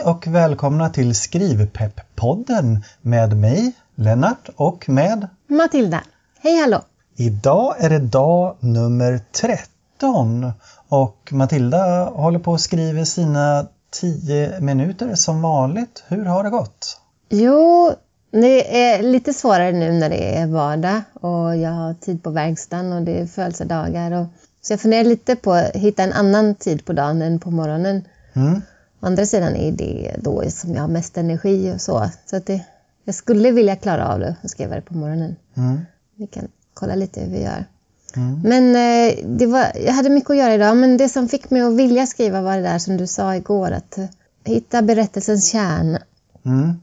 Hej och välkomna till Skrivpepp-podden med mig, Lennart och med Matilda. Hej hallå! Idag är det dag nummer 13 och Matilda håller på att skriva sina 10 minuter som vanligt. Hur har det gått? Jo, det är lite svårare nu när det är vardag och jag har tid på verkstaden och det är födelsedagar. Och, så jag funderar lite på att hitta en annan tid på dagen än på morgonen. Mm. Å andra sidan är det då som jag har mest energi och så. Så att det, jag skulle vilja klara av det och skriva det på morgonen. Mm. Vi kan kolla lite hur vi gör. Mm. Men eh, det var, jag hade mycket att göra idag, men det som fick mig att vilja skriva var det där som du sa igår, att hitta berättelsens kärna. Mm.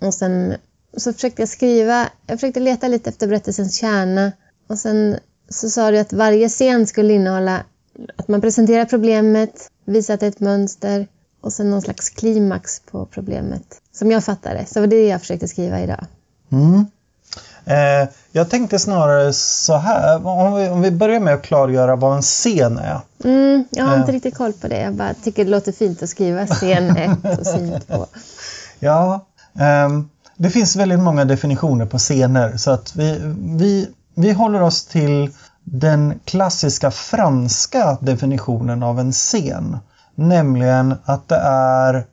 Och sen så försökte jag skriva, jag försökte leta lite efter berättelsens kärna. Och sen så sa du att varje scen skulle innehålla att man presenterar problemet, visar att det är ett mönster och sen någon slags klimax på problemet. Som jag fattade. Så det var det jag försökte skriva idag. Mm. Eh, jag tänkte snarare så här, om vi, om vi börjar med att klargöra vad en scen är. Mm, jag har Ja. inte riktigt koll på det. Jag bara tycker det låter fint att skriva scen 1 och scen 2. Ja, ehm, det finns väldigt många definitioner på scener så att vi, vi, vi håller oss till den klassiska franska definitionen av en scen. Nämligen att det är,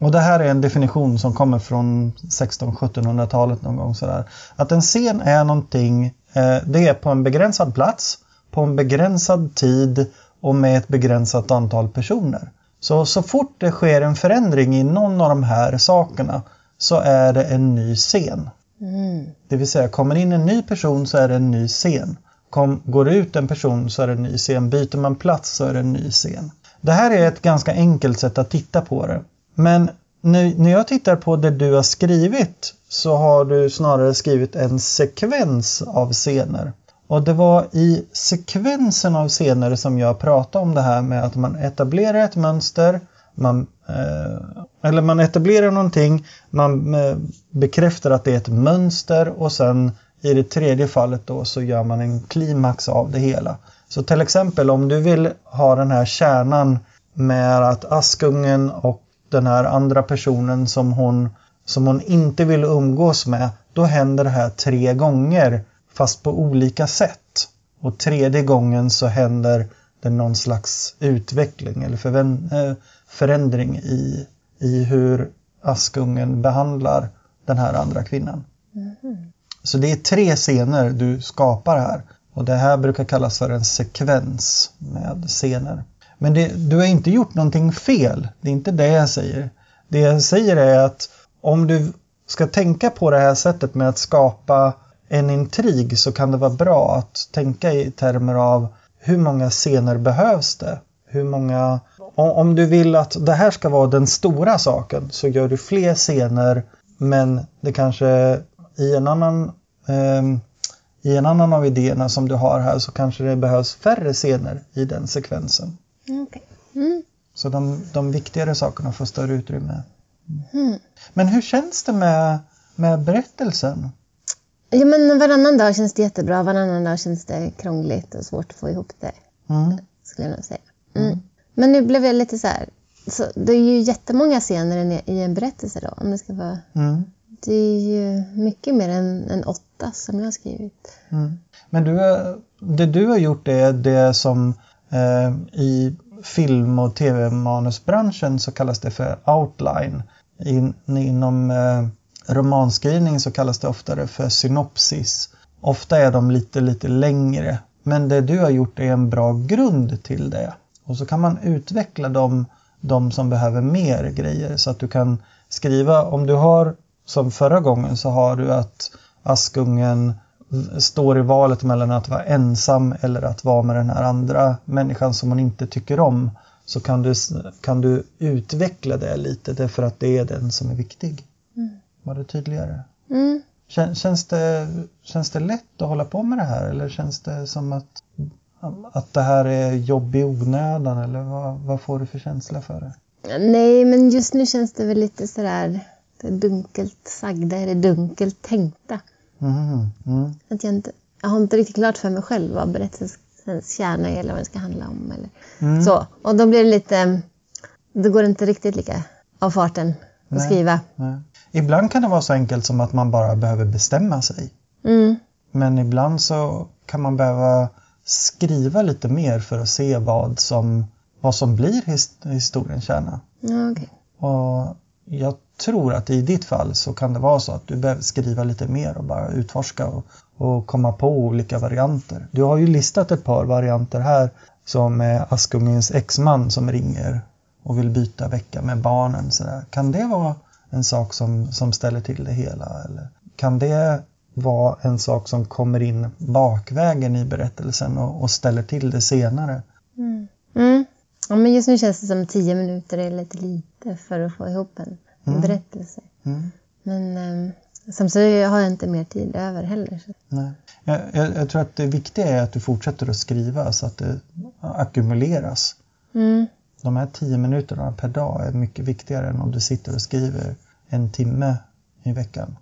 och det här är en definition som kommer från 1600-1700-talet någon gång sådär. Att en scen är någonting, eh, det är på en begränsad plats, på en begränsad tid och med ett begränsat antal personer. Så, så fort det sker en förändring i någon av de här sakerna så är det en ny scen. Mm. Det vill säga, kommer in en ny person så är det en ny scen. Kom, går ut en person så är det en ny scen. Byter man plats så är det en ny scen. Det här är ett ganska enkelt sätt att titta på det. Men nu, när jag tittar på det du har skrivit så har du snarare skrivit en sekvens av scener. Och det var i sekvensen av scener som jag pratade om det här med att man etablerar ett mönster, man, eh, eller man etablerar någonting, man eh, bekräftar att det är ett mönster och sen i det tredje fallet då så gör man en klimax av det hela. Så till exempel om du vill ha den här kärnan med att Askungen och den här andra personen som hon, som hon inte vill umgås med, då händer det här tre gånger fast på olika sätt. Och tredje gången så händer det någon slags utveckling eller eh, förändring i, i hur Askungen behandlar den här andra kvinnan. Mm-hmm. Så det är tre scener du skapar här. Och det här brukar kallas för en sekvens med scener. Men det, du har inte gjort någonting fel. Det är inte det jag säger. Det jag säger är att om du ska tänka på det här sättet med att skapa en intrig så kan det vara bra att tänka i termer av hur många scener behövs det? Hur många... Om, om du vill att det här ska vara den stora saken så gör du fler scener men det kanske i en annan ehm, i en annan av idéerna som du har här så kanske det behövs färre scener i den sekvensen. Okej. Mm. Så de, de viktigare sakerna får större utrymme. Mm. Men hur känns det med, med berättelsen? Ja, men varannan dag känns det jättebra, varannan dag känns det krångligt och svårt att få ihop det, Mm. skulle jag nog säga. Mm. Men nu blev jag lite så här, så det är ju jättemånga scener i- i en berättelse då, om det ska vara Mm. Det är ju mycket mer än, än åtta som jag har skrivit. Mm. Men du, det du har gjort är det som eh, i film och tv-manusbranschen så kallas det för outline. In, inom eh, romanskrivning så kallas det oftare för synopsis. Ofta är de lite, lite längre. Men det du har gjort är en bra grund till det. Och så kan man utveckla de, de som behöver mer grejer så att du kan skriva, om du har som förra gången så har du att Askungen står i valet mellan att vara ensam eller att vara med den här andra människan som hon inte tycker om. Så kan du, kan du utveckla det lite därför att det är den som är viktig. Mm. Var det tydligare? Mm. Kän- Känns det, känns det lätt att hålla på med det här eller känns det som att, att det här är jobb i onödan eller vad, vad får du för känsla för det? Nej, men just nu känns det väl lite sådär det dunkelt sagda är det dunkelt tänkta. Mm, mm, Att jag, inte, jag har inte riktigt klart för mig själv vad berättelsens kärna är eller vad det ska handla om. Eller mm. så. Och då blir det lite... Det går inte riktigt lika av farten och Nej. skriva. Nej. Ibland kan det vara så enkelt som att man bara behöver bestämma sig. Mm. Men ibland så kan man behöva skriva lite mer för att se vad som, vad som blir his, historiens kärna. Okej. Och jag tror att i ditt fall så kan det vara så att du behöver skriva lite mer och bara utforska och, och komma på olika varianter. Du har ju listat ett par varianter här som är Askungens exman som ringer och vill byta vecka med barnen. Så där. Kan det vara en sak som, som ställer till det hela? Eller kan det vara en sak som kommer in bakvägen i berättelsen och, och ställer till det senare? Mm. Ja, men just nu känns det som tio minuter är lite lite för att få ihop en, Mm. berättelse. Mm. Men eh, samtidigt har jag inte mer tid över heller. Nej. Jag, jag, jag tror att det viktiga är att du fortsätter att skriva så att det ackumuleras. Mm. De här tio minuterna per dag är mycket viktigare än om du sitter och skriver en timme i veckan.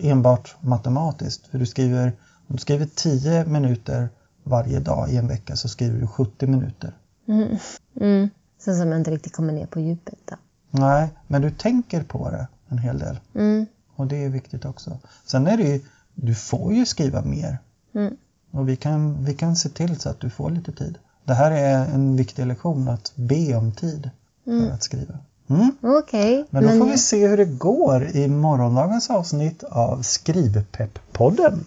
Enbart matematiskt. För du skriver, om du skriver 10 minuter varje dag i en vecka så skriver du 70 minuter. Mm. Mm. Så som jag inte riktigt kommer ner på djupet. Då. Nej, men du tänker på det en hel del. Mm. Och det är viktigt också. Sen är det ju, du får ju skriva mer. Mm. Och vi kan, vi kan se till så att du får lite tid. Det här är en viktig lektion att be om tid för Mm. att skriva. Mm. Okej. Men då får vi se hur det går i morgondagens avsnitt av Skrivpepp-podden.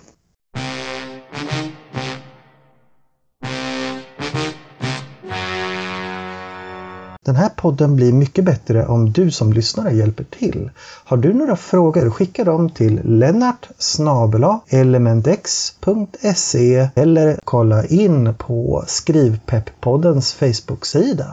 Den här podden blir mycket bättre om du som lyssnare hjälper till. Har du några frågor, skicka dem till lennart elementx.se eller kolla in på Skrivpepp-poddens Facebook-sida.